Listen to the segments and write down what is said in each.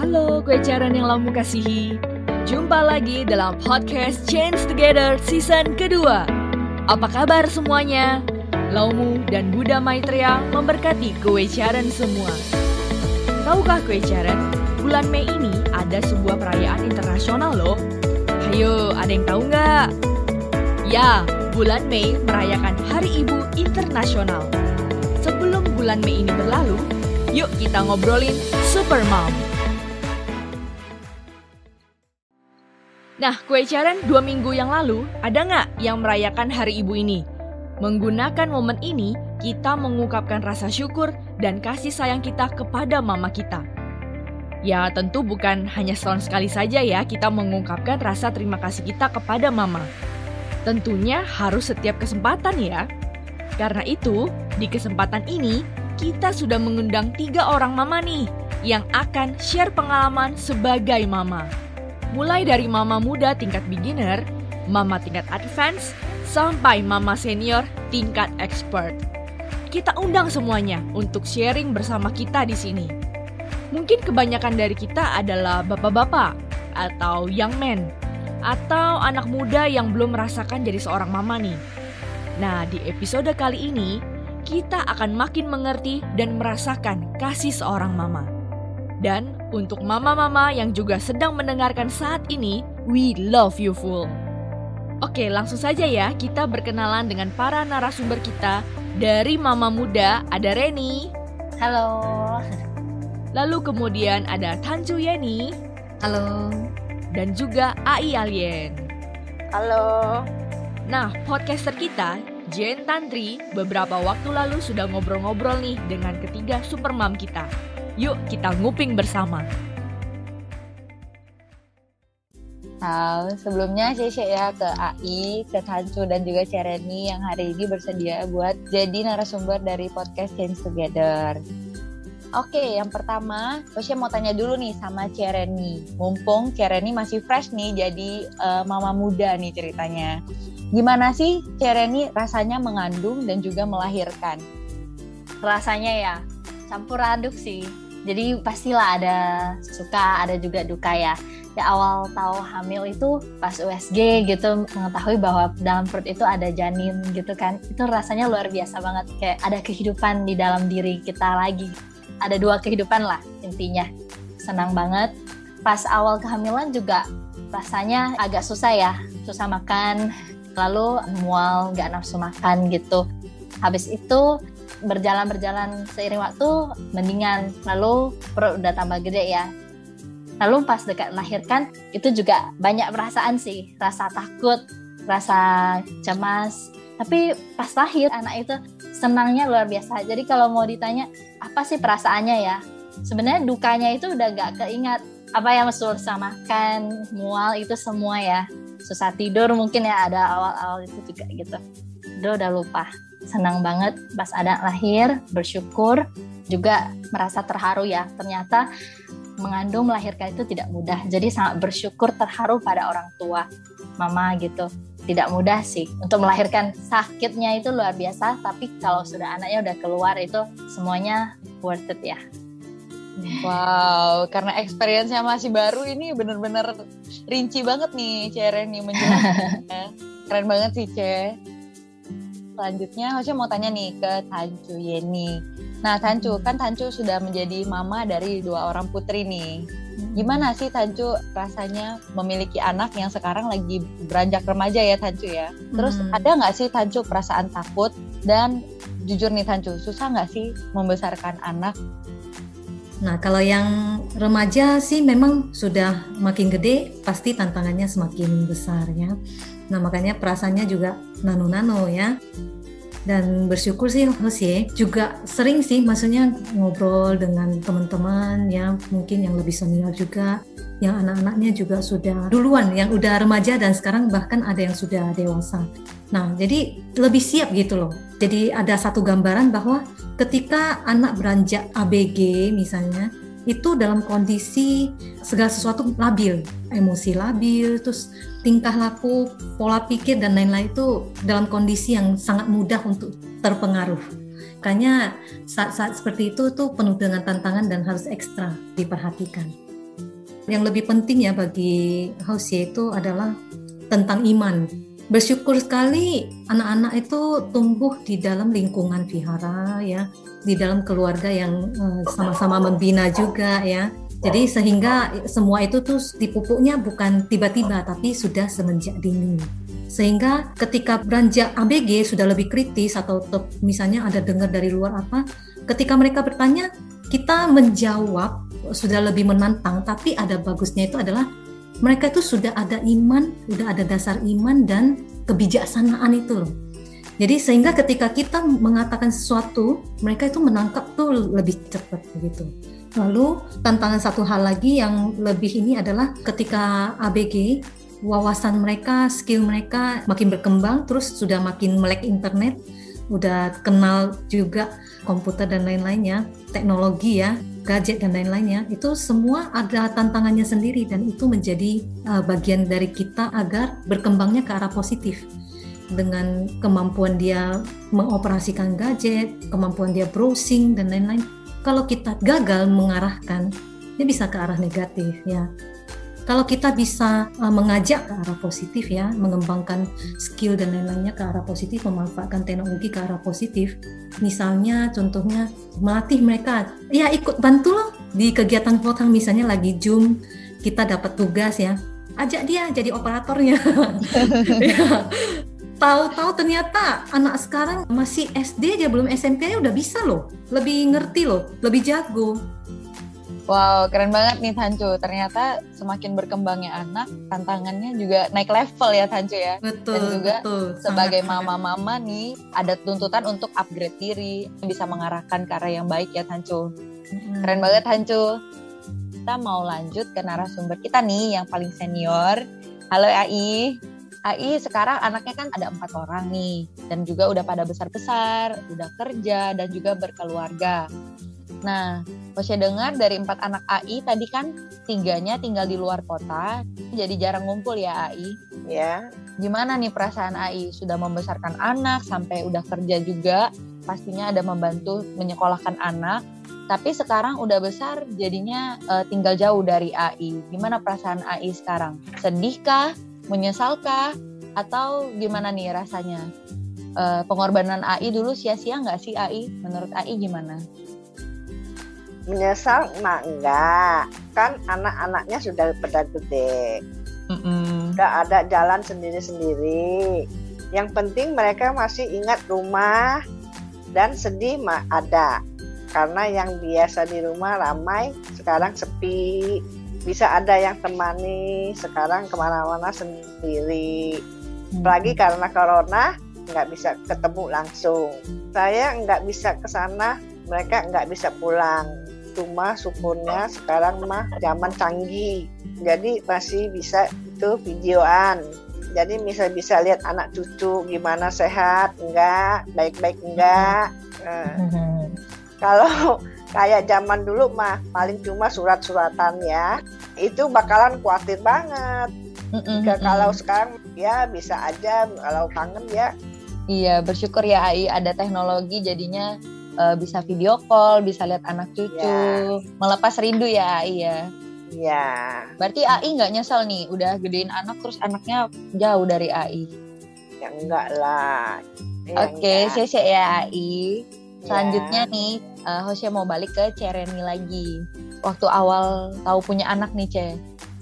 Halo kue caran yang lamu kasihi. Jumpa lagi dalam podcast Change Together season kedua. Apa kabar semuanya? Laumu dan Buddha Maitreya memberkati kue caran semua. Tahukah kue caran, bulan Mei ini ada sebuah perayaan internasional loh? Hayo, ada yang tahu nggak? Ya, bulan Mei merayakan Hari Ibu Internasional. Sebelum bulan Mei ini berlalu, Yuk kita ngobrolin Super Nah, kue caren dua minggu yang lalu, ada nggak yang merayakan Hari Ibu ini? Menggunakan momen ini, kita mengungkapkan rasa syukur dan kasih sayang kita kepada mama kita. Ya, tentu bukan hanya setahun sekali saja ya kita mengungkapkan rasa terima kasih kita kepada mama. Tentunya harus setiap kesempatan ya. Karena itu, di kesempatan ini kita sudah mengundang tiga orang mama nih yang akan share pengalaman sebagai mama. Mulai dari mama muda tingkat beginner, mama tingkat advance, sampai mama senior tingkat expert. Kita undang semuanya untuk sharing bersama kita di sini. Mungkin kebanyakan dari kita adalah bapak-bapak atau young men atau anak muda yang belum merasakan jadi seorang mama nih. Nah, di episode kali ini kita akan makin mengerti dan merasakan kasih seorang mama. Dan untuk mama-mama yang juga sedang mendengarkan saat ini, we love you full. Oke, langsung saja ya kita berkenalan dengan para narasumber kita. Dari Mama Muda ada Reni. Halo. Lalu kemudian ada Tanju Yeni. Halo. Dan juga AI Alien. Halo. Nah, podcaster kita Jen Tantri beberapa waktu lalu sudah ngobrol-ngobrol nih dengan ketiga supermam kita. Yuk kita nguping bersama. Halo, sebelumnya saya ya ke AI, ke Tancu dan juga Cereni yang hari ini bersedia buat jadi narasumber dari podcast Change Together. Oke, yang pertama, saya mau tanya dulu nih sama Cereni. Mumpung Cereni masih fresh nih jadi uh, mama muda nih ceritanya. Gimana sih Cereni rasanya mengandung dan juga melahirkan? Rasanya ya campur aduk sih. Jadi pastilah ada suka, ada juga duka ya. Ya awal tahu hamil itu pas USG gitu mengetahui bahwa dalam perut itu ada janin gitu kan. Itu rasanya luar biasa banget kayak ada kehidupan di dalam diri kita lagi. Ada dua kehidupan lah intinya. Senang banget. Pas awal kehamilan juga rasanya agak susah ya, susah makan, lalu mual nggak nafsu makan gitu habis itu berjalan-berjalan seiring waktu mendingan. Lalu perut udah tambah gede ya. Lalu pas dekat melahirkan itu juga banyak perasaan sih. Rasa takut rasa cemas. Tapi pas lahir anak itu senangnya luar biasa. Jadi kalau mau ditanya apa sih perasaannya ya? Sebenarnya dukanya itu udah gak keingat apa yang susah makan mual itu semua ya. Susah tidur mungkin ya ada awal-awal itu juga gitu. Udah udah lupa senang banget pas ada lahir bersyukur juga merasa terharu ya. Ternyata mengandung melahirkan itu tidak mudah. Jadi sangat bersyukur terharu pada orang tua mama gitu. Tidak mudah sih. Untuk melahirkan sakitnya itu luar biasa tapi kalau sudah anaknya udah keluar itu semuanya worth it ya. Wow, karena experience-nya masih baru ini bener-bener rinci banget nih Ceren nih menjelaskannya. Keren banget sih Ce. Selanjutnya saya mau tanya nih ke Tancu Yeni. Nah Tancu, kan Tancu sudah menjadi mama dari dua orang putri nih. Gimana sih Tancu rasanya memiliki anak yang sekarang lagi beranjak remaja ya Tancu ya? Terus hmm. ada nggak sih Tancu perasaan takut dan jujur nih Tancu, susah nggak sih membesarkan anak Nah, kalau yang remaja sih memang sudah makin gede, pasti tantangannya semakin besar ya. Nah, makanya perasaannya juga nano-nano ya. Dan bersyukur sih Jose juga sering sih maksudnya ngobrol dengan teman-teman ya, mungkin yang lebih senior juga, yang anak-anaknya juga sudah duluan, yang udah remaja dan sekarang bahkan ada yang sudah dewasa. Nah, jadi lebih siap gitu loh. Jadi ada satu gambaran bahwa ketika anak beranjak ABG misalnya itu dalam kondisi segala sesuatu labil, emosi labil, terus tingkah laku, pola pikir dan lain-lain itu dalam kondisi yang sangat mudah untuk terpengaruh. Makanya saat-saat seperti itu tuh penuh dengan tantangan dan harus ekstra diperhatikan. yang lebih penting ya bagi Hausie itu adalah tentang iman. Bersyukur sekali anak-anak itu tumbuh di dalam lingkungan vihara ya, di dalam keluarga yang uh, sama-sama membina juga ya. Jadi sehingga semua itu tuh dipupuknya bukan tiba-tiba tapi sudah semenjak dini. Sehingga ketika beranjak ABG sudah lebih kritis atau misalnya ada dengar dari luar apa, ketika mereka bertanya kita menjawab sudah lebih menantang tapi ada bagusnya itu adalah mereka itu sudah ada iman, sudah ada dasar iman dan kebijaksanaan itu loh. Jadi sehingga ketika kita mengatakan sesuatu, mereka itu menangkap tuh lebih cepat begitu. Lalu tantangan satu hal lagi yang lebih ini adalah ketika ABG wawasan mereka, skill mereka makin berkembang, terus sudah makin melek internet, udah kenal juga komputer dan lain-lainnya, teknologi ya, gadget dan lain-lainnya, itu semua ada tantangannya sendiri dan itu menjadi uh, bagian dari kita agar berkembangnya ke arah positif dengan kemampuan dia mengoperasikan gadget, kemampuan dia browsing dan lain-lain. Kalau kita gagal mengarahkan, dia bisa ke arah negatif ya. Kalau kita bisa uh, mengajak ke arah positif ya, mengembangkan skill dan lain-lainnya ke arah positif, memanfaatkan teknologi ke arah positif. Misalnya contohnya melatih mereka, ya ikut bantu loh di kegiatan votang misalnya lagi Zoom, kita dapat tugas ya, ajak dia jadi operatornya. ya. Tahu-tahu ternyata anak sekarang masih SD aja belum SMP aja udah bisa loh, lebih ngerti loh, lebih jago Wow, keren banget nih Tancu. Ternyata semakin berkembangnya anak, tantangannya juga naik level ya Tancu ya. Betul. Dan juga betul, sebagai mama-mama nih, ada tuntutan untuk upgrade diri, bisa mengarahkan ke arah yang baik ya Tancu. Hmm. Keren banget Tancu. Kita mau lanjut ke narasumber kita nih yang paling senior. Halo AI. AI sekarang anaknya kan ada empat orang nih dan juga udah pada besar-besar, udah kerja dan juga berkeluarga. Nah, saya dengar dari empat anak AI tadi kan tiganya tinggal di luar kota, jadi jarang ngumpul ya AI. Ya. Gimana nih perasaan AI sudah membesarkan anak sampai udah kerja juga, pastinya ada membantu menyekolahkan anak. Tapi sekarang udah besar, jadinya uh, tinggal jauh dari AI. Gimana perasaan AI sekarang? Sedihkah? Menyesalkah? Atau gimana nih rasanya? Uh, pengorbanan AI dulu sia-sia nggak sih AI? Menurut AI gimana? Menyesal mah enggak kan anak-anaknya sudah pada gede. Mm udah ada jalan sendiri-sendiri. Yang penting mereka masih ingat rumah dan sedih mah ada. Karena yang biasa di rumah ramai sekarang sepi. Bisa ada yang temani sekarang ke mana-mana sendiri. Apalagi karena corona nggak bisa ketemu langsung. Saya nggak bisa ke sana mereka nggak bisa pulang cuma syukurnya sekarang mah zaman canggih. Jadi masih bisa itu videoan. Jadi bisa bisa lihat anak cucu gimana sehat enggak baik-baik enggak. Nah, kalau kayak zaman dulu mah paling cuma surat-suratan ya itu bakalan khawatir banget. Jika kalau sekarang ya bisa aja kalau kangen ya. Iya bersyukur ya AI ada teknologi jadinya uh, bisa video call, bisa lihat anak cucu, yeah. melepas rindu ya AI ya. Iya. Berarti AI nggak nyesel nih, udah gedein anak terus anaknya jauh dari AI. Ya enggak lah. Ya Oke, okay, saya ya AI. Selanjutnya yeah. nih, uh, Hosea mau balik ke Cereni lagi. Waktu awal tahu punya anak nih, Ce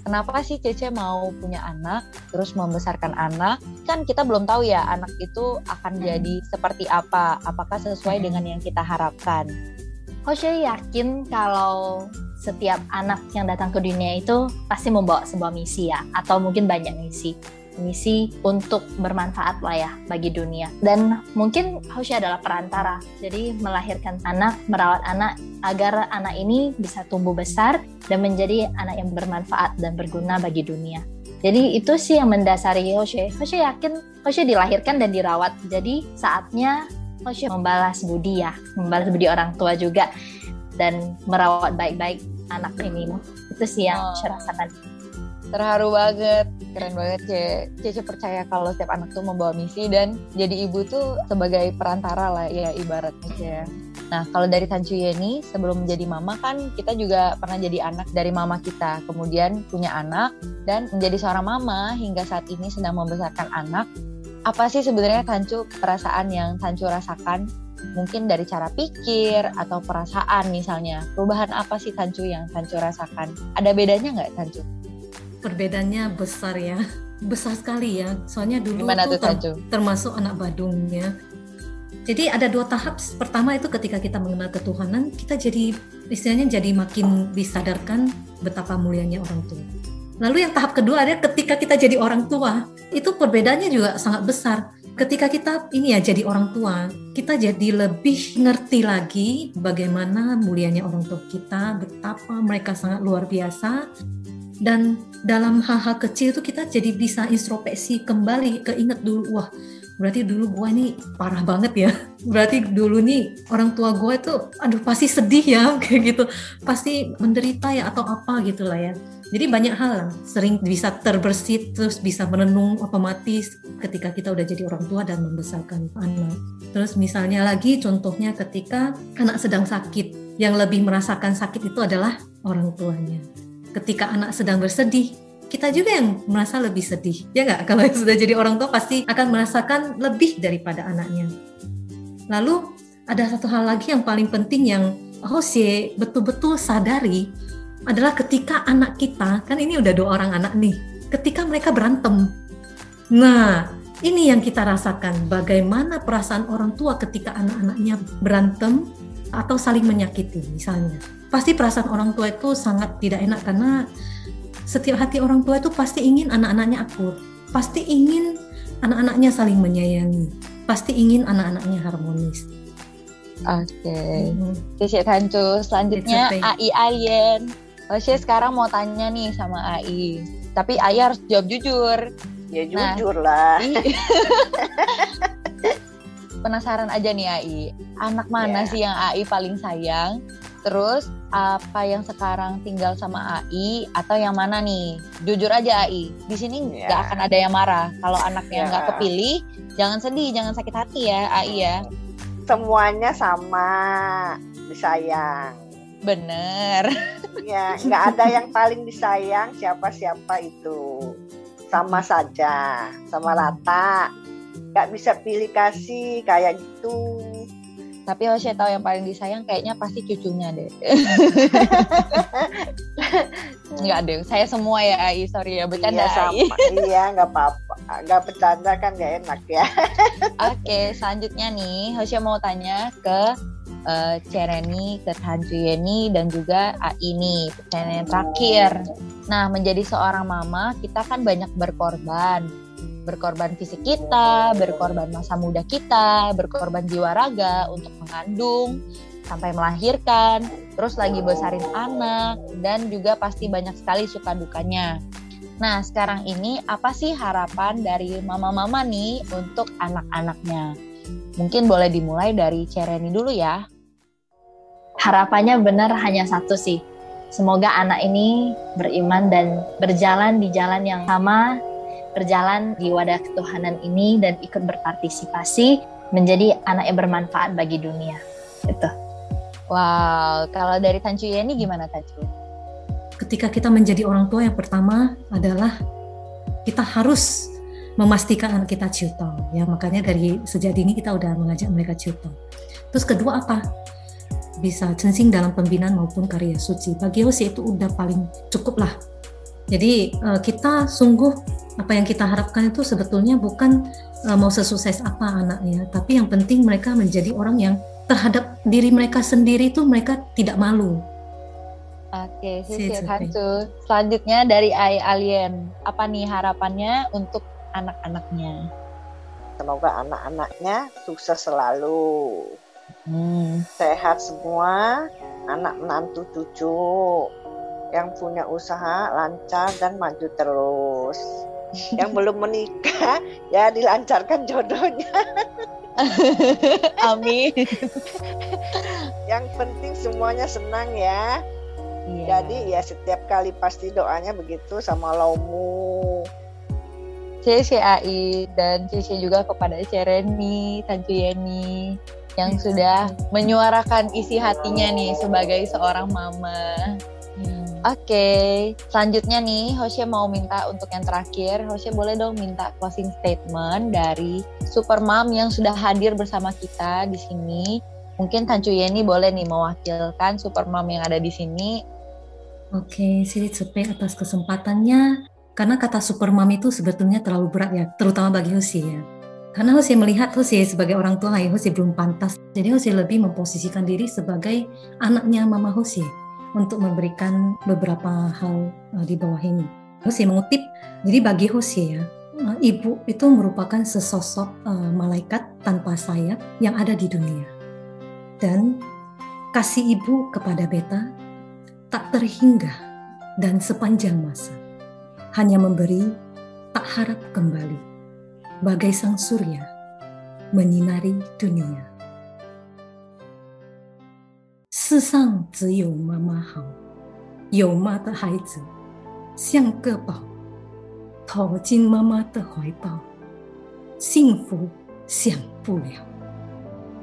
kenapa sih Cece mau punya anak, terus membesarkan anak? Kan kita belum tahu ya anak itu akan hmm. jadi seperti apa, apakah sesuai hmm. dengan yang kita harapkan. Hoshe yakin kalau setiap anak yang datang ke dunia itu pasti membawa sebuah misi ya, atau mungkin banyak misi misi untuk bermanfaat lah ya bagi dunia. Dan mungkin Hausia adalah perantara. Jadi melahirkan anak, merawat anak agar anak ini bisa tumbuh besar dan menjadi anak yang bermanfaat dan berguna bagi dunia. Jadi itu sih yang mendasari Hoshe. Hoshe yakin Hoshe dilahirkan dan dirawat. Jadi saatnya Hoshe membalas budi ya, membalas budi orang tua juga dan merawat baik-baik anak ini. Itu sih yang oh. saya rasakan. Terharu banget, keren banget Ce. Cece percaya kalau setiap anak tuh membawa misi dan jadi ibu tuh sebagai perantara lah ya ibaratnya Ce. Nah, kalau dari Tancu Yeni, sebelum menjadi mama kan kita juga pernah jadi anak dari mama kita. Kemudian punya anak dan menjadi seorang mama hingga saat ini sedang membesarkan anak. Apa sih sebenarnya Tancu perasaan yang Tancu rasakan? Mungkin dari cara pikir atau perasaan misalnya. Perubahan apa sih Tancu yang Tancu rasakan? Ada bedanya nggak Tancu? Perbedaannya besar ya. Besar sekali ya. Soalnya dulu Gimana tuh ter- termasuk anak Badungnya. Jadi ada dua tahap. Pertama itu ketika kita mengenal ketuhanan, kita jadi istilahnya jadi makin disadarkan betapa mulianya orang tua. Lalu yang tahap kedua adalah ketika kita jadi orang tua, itu perbedaannya juga sangat besar. Ketika kita ini ya jadi orang tua, kita jadi lebih ngerti lagi bagaimana mulianya orang tua kita, betapa mereka sangat luar biasa. Dan dalam hal-hal kecil itu kita jadi bisa introspeksi kembali, keinget dulu, wah berarti dulu gua ini parah banget ya. Berarti dulu nih orang tua gue itu aduh pasti sedih ya kayak gitu. Pasti menderita ya atau apa gitu lah ya. Jadi banyak hal lah sering bisa terbersit terus bisa merenung otomatis ketika kita udah jadi orang tua dan membesarkan anak. Terus misalnya lagi contohnya ketika anak sedang sakit yang lebih merasakan sakit itu adalah orang tuanya ketika anak sedang bersedih kita juga yang merasa lebih sedih. Ya nggak? Kalau yang sudah jadi orang tua pasti akan merasakan lebih daripada anaknya. Lalu ada satu hal lagi yang paling penting yang Jose betul-betul sadari adalah ketika anak kita kan ini udah dua orang anak nih ketika mereka berantem. Nah ini yang kita rasakan. Bagaimana perasaan orang tua ketika anak-anaknya berantem atau saling menyakiti misalnya pasti perasaan orang tua itu sangat tidak enak karena setiap hati orang tua itu pasti ingin anak-anaknya akur, pasti ingin anak-anaknya saling menyayangi, pasti ingin anak-anaknya harmonis. Oke. Mhm. Cici Tancu. Selanjutnya okay. AI Ayen. Oke, sekarang mau tanya nih sama AI. Tapi AI harus jawab jujur. Ya Nah. jujur lah. Penasaran aja nih AI. Anak mana Ya. sih yang AI paling sayang? Terus apa yang sekarang tinggal sama AI atau yang mana nih? Jujur aja AI. Di sini Ya. nggak akan ada yang marah. Kalau anaknya Ya. nggak kepilih, jangan sedih, jangan sakit hati ya AI ya. Semuanya sama disayang. Bener. Ya, nggak ada yang paling disayang siapa-siapa itu. Sama saja, sama rata. Nggak bisa pilih kasih kayak gitu. Tapi Hosea tahu yang paling disayang kayaknya pasti cucunya deh. Enggak deh, saya semua ya AI, sorry ya bercanda Iya AI. sama, iya nggak apa-apa. Nggak bercanda kan nggak enak ya. Oke, selanjutnya nih Hosea mau tanya ke eh, Cereni, ke Tanju Yeni dan juga AI nih, pertanyaan yang terakhir. Nah, menjadi seorang mama, kita kan banyak berkorban. Berkorban fisik kita, berkorban masa muda kita, berkorban jiwa raga untuk mengandung, sampai melahirkan, terus lagi besarin anak, dan juga pasti banyak sekali suka dukanya. Nah, sekarang ini apa sih harapan dari mama-mama nih untuk anak-anaknya? Mungkin boleh dimulai dari Cereni dulu ya. harapannya benar hanya satu sih. Semoga anak ini beriman dan berjalan di jalan yang sama, berjalan di wadah ketuhanan ini dan ikut berpartisipasi menjadi anak yang bermanfaat bagi dunia. Gitu. Wow, kalau dari Tancu Yeni gimana Tancu? Ketika kita menjadi orang tua yang pertama adalah kita harus memastikan anak kita ciutau ya makanya dari sejak dini kita udah mengajak mereka ciutau. Terus kedua apa? Bisa censing dalam pembinaan maupun karya suci. Bagi Hose itu udah paling cukup lah. Jadi eh, kita sungguh apa yang kita harapkan itu sebetulnya bukan eh, mau sesukses apa anaknya, tapi yang penting mereka menjadi orang yang terhadap diri mereka sendiri itu mereka tidak malu. Oke, Si Sisil Cuti. Tancu. Selanjutnya dari Ai Alien. Apa nih harapannya untuk anak-anaknya? Semoga anak-anaknya sukses selalu. Hmm, Sehat semua, anak menantu cucu. Yang punya usaha lancar dan maju terus. Yang belum menikah, ya dilancarkan jodohnya. amin. Yang penting semuanya senang ya. Iya. Jadi ya setiap kali pasti doanya begitu sama Laumu. CCAI dan CC juga kepada Cereni, Tanju Yeni. yang sudah menyuarakan isi hatinya nih sebagai seorang mama. Hmm. Oke, selanjutnya nih Hoshe mau minta untuk yang terakhir, Hoshe boleh dong minta closing statement dari super mom yang sudah hadir bersama kita di sini. Mungkin Tancu Yeni boleh nih mewakilkan super mom yang ada di sini. Oke, Sirit Supe atas kesempatannya. Karena kata super mom itu sebetulnya terlalu berat ya, terutama bagi Husi ya. Karena Husi melihat Husi sebagai orang tua, ya Husi belum pantas. Jadi Husi lebih memposisikan diri sebagai anaknya Mama Husi untuk memberikan beberapa hal uh, di bawah ini. Husi mengutip, jadi bagi Husi ya, ibu itu merupakan sesosok uh, malaikat tanpa sayap yang ada di dunia. Dan kasih ibu kepada beta tak terhingga dan sepanjang masa. Hanya memberi, tak harap kembali. Bagai sang surya, menyinari dunia. 世上只有妈妈好，有妈的孩子像个宝，躲进妈妈的怀抱，幸福享不了。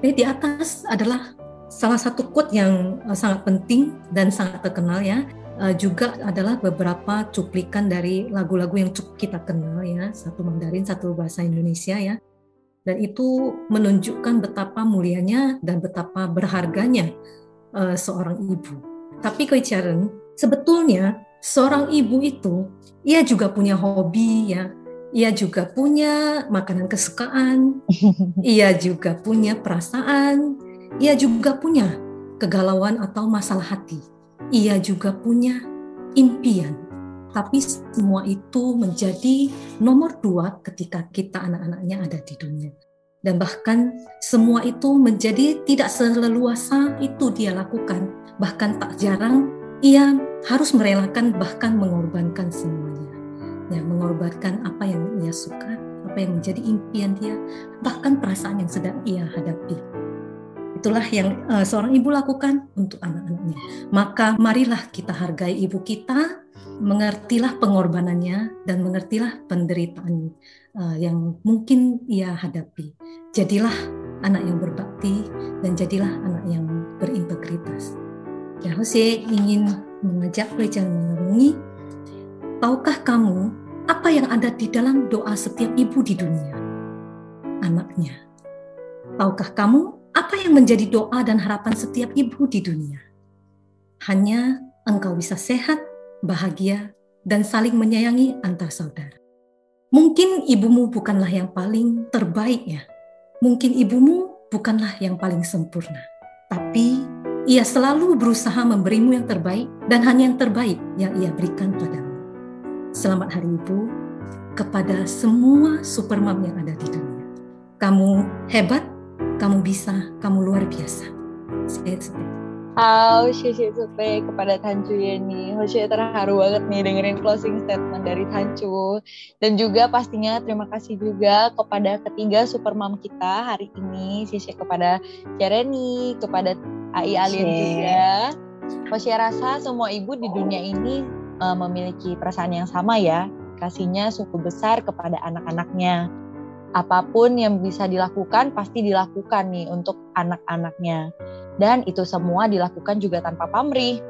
Eh, di atas adalah salah satu quote yang uh, sangat penting dan sangat terkenal ya. Uh, juga adalah beberapa cuplikan dari lagu-lagu yang cukup kita kenal ya, satu Mandarin, satu bahasa Indonesia ya. Dan itu menunjukkan betapa mulianya dan betapa berharganya uh, seorang ibu. Tapi Koicharen, sebetulnya seorang ibu itu ia juga punya hobi ya, ia juga punya makanan kesukaan, ia juga punya perasaan, ia juga punya kegalauan atau masalah hati. Ia juga punya impian. Tapi semua itu menjadi nomor dua ketika kita anak-anaknya ada di dunia. Dan bahkan semua itu menjadi tidak seleluasa itu dia lakukan. Bahkan tak jarang ia harus merelakan bahkan mengorbankan semuanya. Ya, mengorbankan apa yang ia suka, apa yang menjadi impian dia, bahkan perasaan yang sedang ia hadapi. Itulah yang uh, seorang ibu lakukan untuk anak-anaknya. Maka marilah kita hargai ibu kita, mengertilah pengorbanannya dan mengertilah penderitaan uh, yang mungkin ia hadapi. Jadilah anak yang berbakti dan jadilah anak yang berintegritas. Ya, Jose ingin mengajak pelajar mengerungi, tahukah kamu apa yang ada di dalam doa setiap ibu di dunia? Anaknya. Tahukah kamu apa yang menjadi doa dan harapan setiap ibu di dunia? Hanya engkau bisa sehat, bahagia, dan saling menyayangi antar saudara. Mungkin ibumu bukanlah yang paling terbaik ya. Mungkin ibumu bukanlah yang paling sempurna. Tapi ia selalu berusaha memberimu yang terbaik dan hanya yang terbaik yang ia berikan padamu. Selamat Hari Ibu kepada semua supermom yang ada di dunia. Kamu hebat, kamu bisa, kamu luar biasa. Saya Halo, Sheshe Supe kepada Tancu Yeni. Hoshe terharu banget nih dengerin closing statement dari Tancu. Dan juga pastinya terima kasih juga kepada ketiga supermom kita hari ini. Sheshe kepada Jereni, kepada AI Alien juga. Hoshe rasa semua ibu di dunia ini uh, memiliki perasaan yang sama ya. Kasihnya cukup besar kepada anak-anaknya apa pun yang bisa dilakukan pasti dilakukan nih untuk anak-anaknya. Dan itu semua dilakukan juga tanpa pamrih.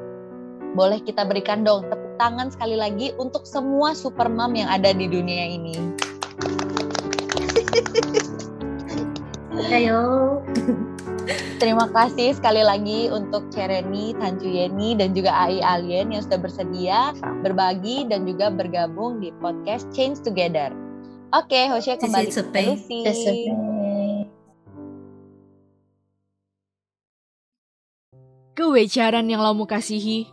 Boleh kita berikan dong tepuk tangan sekali lagi untuk semua super mom yang ada di dunia ini. Ayo. Terima kasih sekali lagi untuk Cereni, Tanju Yeni, dan juga AI Alien yang sudah bersedia berbagi dan juga bergabung di podcast Change Together. Oke, Hosea kembali ke Lucy. Kewajaran yang lamu kasihi,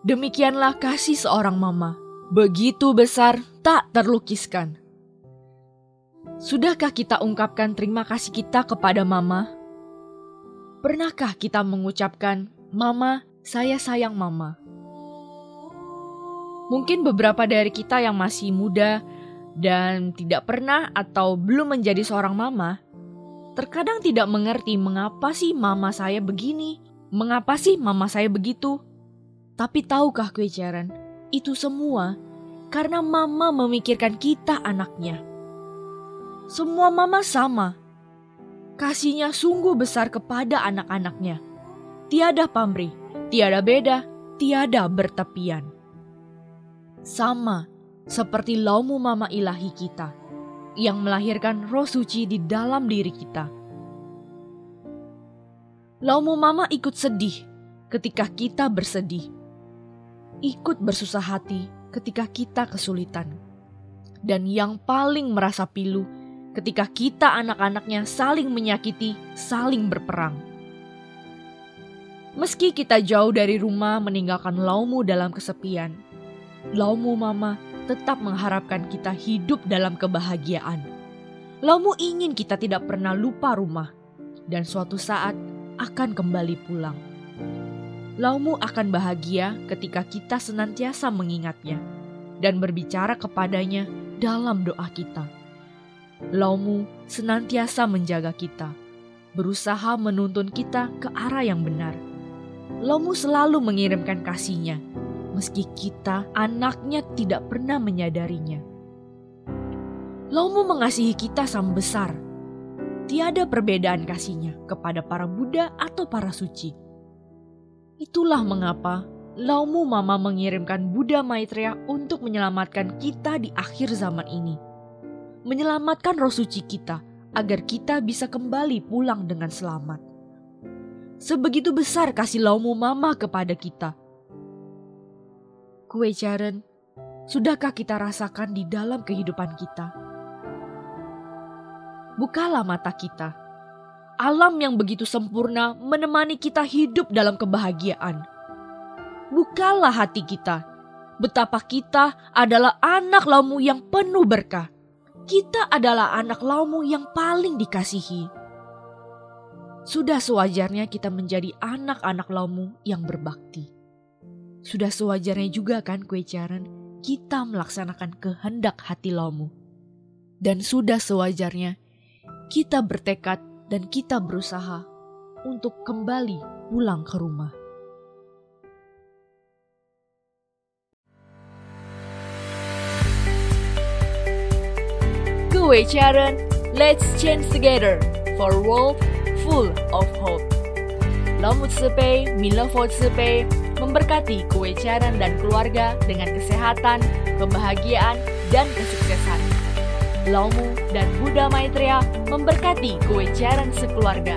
demikianlah kasih seorang mama. Begitu besar, tak terlukiskan. Sudahkah kita ungkapkan terima kasih kita kepada mama? Pernahkah kita mengucapkan, Mama, saya sayang mama? Mungkin beberapa dari kita yang masih muda dan tidak pernah atau belum menjadi seorang mama, terkadang tidak mengerti mengapa sih mama saya begini, mengapa sih mama saya begitu. Tapi tahukah kue Jaren, itu semua karena mama memikirkan kita anaknya. Semua mama sama. kasihnya sungguh besar kepada anak-anaknya. Tiada pamrih, tiada beda, tiada bertepian. Sama seperti laumu mama ilahi kita yang melahirkan roh suci di dalam diri kita. Laumu mama ikut sedih ketika kita bersedih. Ikut bersusah hati ketika kita kesulitan. Dan yang paling merasa pilu ketika kita anak-anaknya saling menyakiti, saling berperang. Meski kita jauh dari rumah meninggalkan laumu dalam kesepian, laumu mama tetap mengharapkan kita hidup dalam kebahagiaan. Laumu ingin kita tidak pernah lupa rumah dan suatu saat akan kembali pulang. Laumu akan bahagia ketika kita senantiasa mengingatnya dan berbicara kepadanya dalam doa kita. Laumu senantiasa menjaga kita, berusaha menuntun kita ke arah yang benar. Laumu selalu mengirimkan kasihnya meski kita anaknya tidak pernah menyadarinya. Laumu mengasihi kita sama besar. Tiada perbedaan kasihnya kepada para Buddha atau para suci. Itulah mengapa Laumu Mama mengirimkan Buddha Maitreya untuk menyelamatkan kita di akhir zaman ini. Menyelamatkan roh suci kita agar kita bisa kembali pulang dengan selamat. Sebegitu besar kasih Laumu Mama kepada kita kue jaren, sudahkah kita rasakan di dalam kehidupan kita? Bukalah mata kita. Alam yang begitu sempurna menemani kita hidup dalam kebahagiaan. Bukalah hati kita. Betapa kita adalah anak laumu yang penuh berkah. Kita adalah anak laumu yang paling dikasihi. Sudah sewajarnya kita menjadi anak-anak laumu yang berbakti. Sudah sewajarnya juga kan kue caran kita melaksanakan kehendak hati lomu. Dan sudah sewajarnya kita bertekad dan kita berusaha untuk kembali pulang ke rumah. Kue Charan, let's change together for a world full of hope. 老母慈悲，弥勒佛慈悲。 Memberkati kue Caran dan keluarga dengan kesehatan, kebahagiaan, dan kesuksesan. Laumu dan Buddha Maitreya memberkati kue Caran sekeluarga.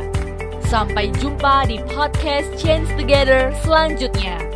Sampai jumpa di podcast Change Together selanjutnya.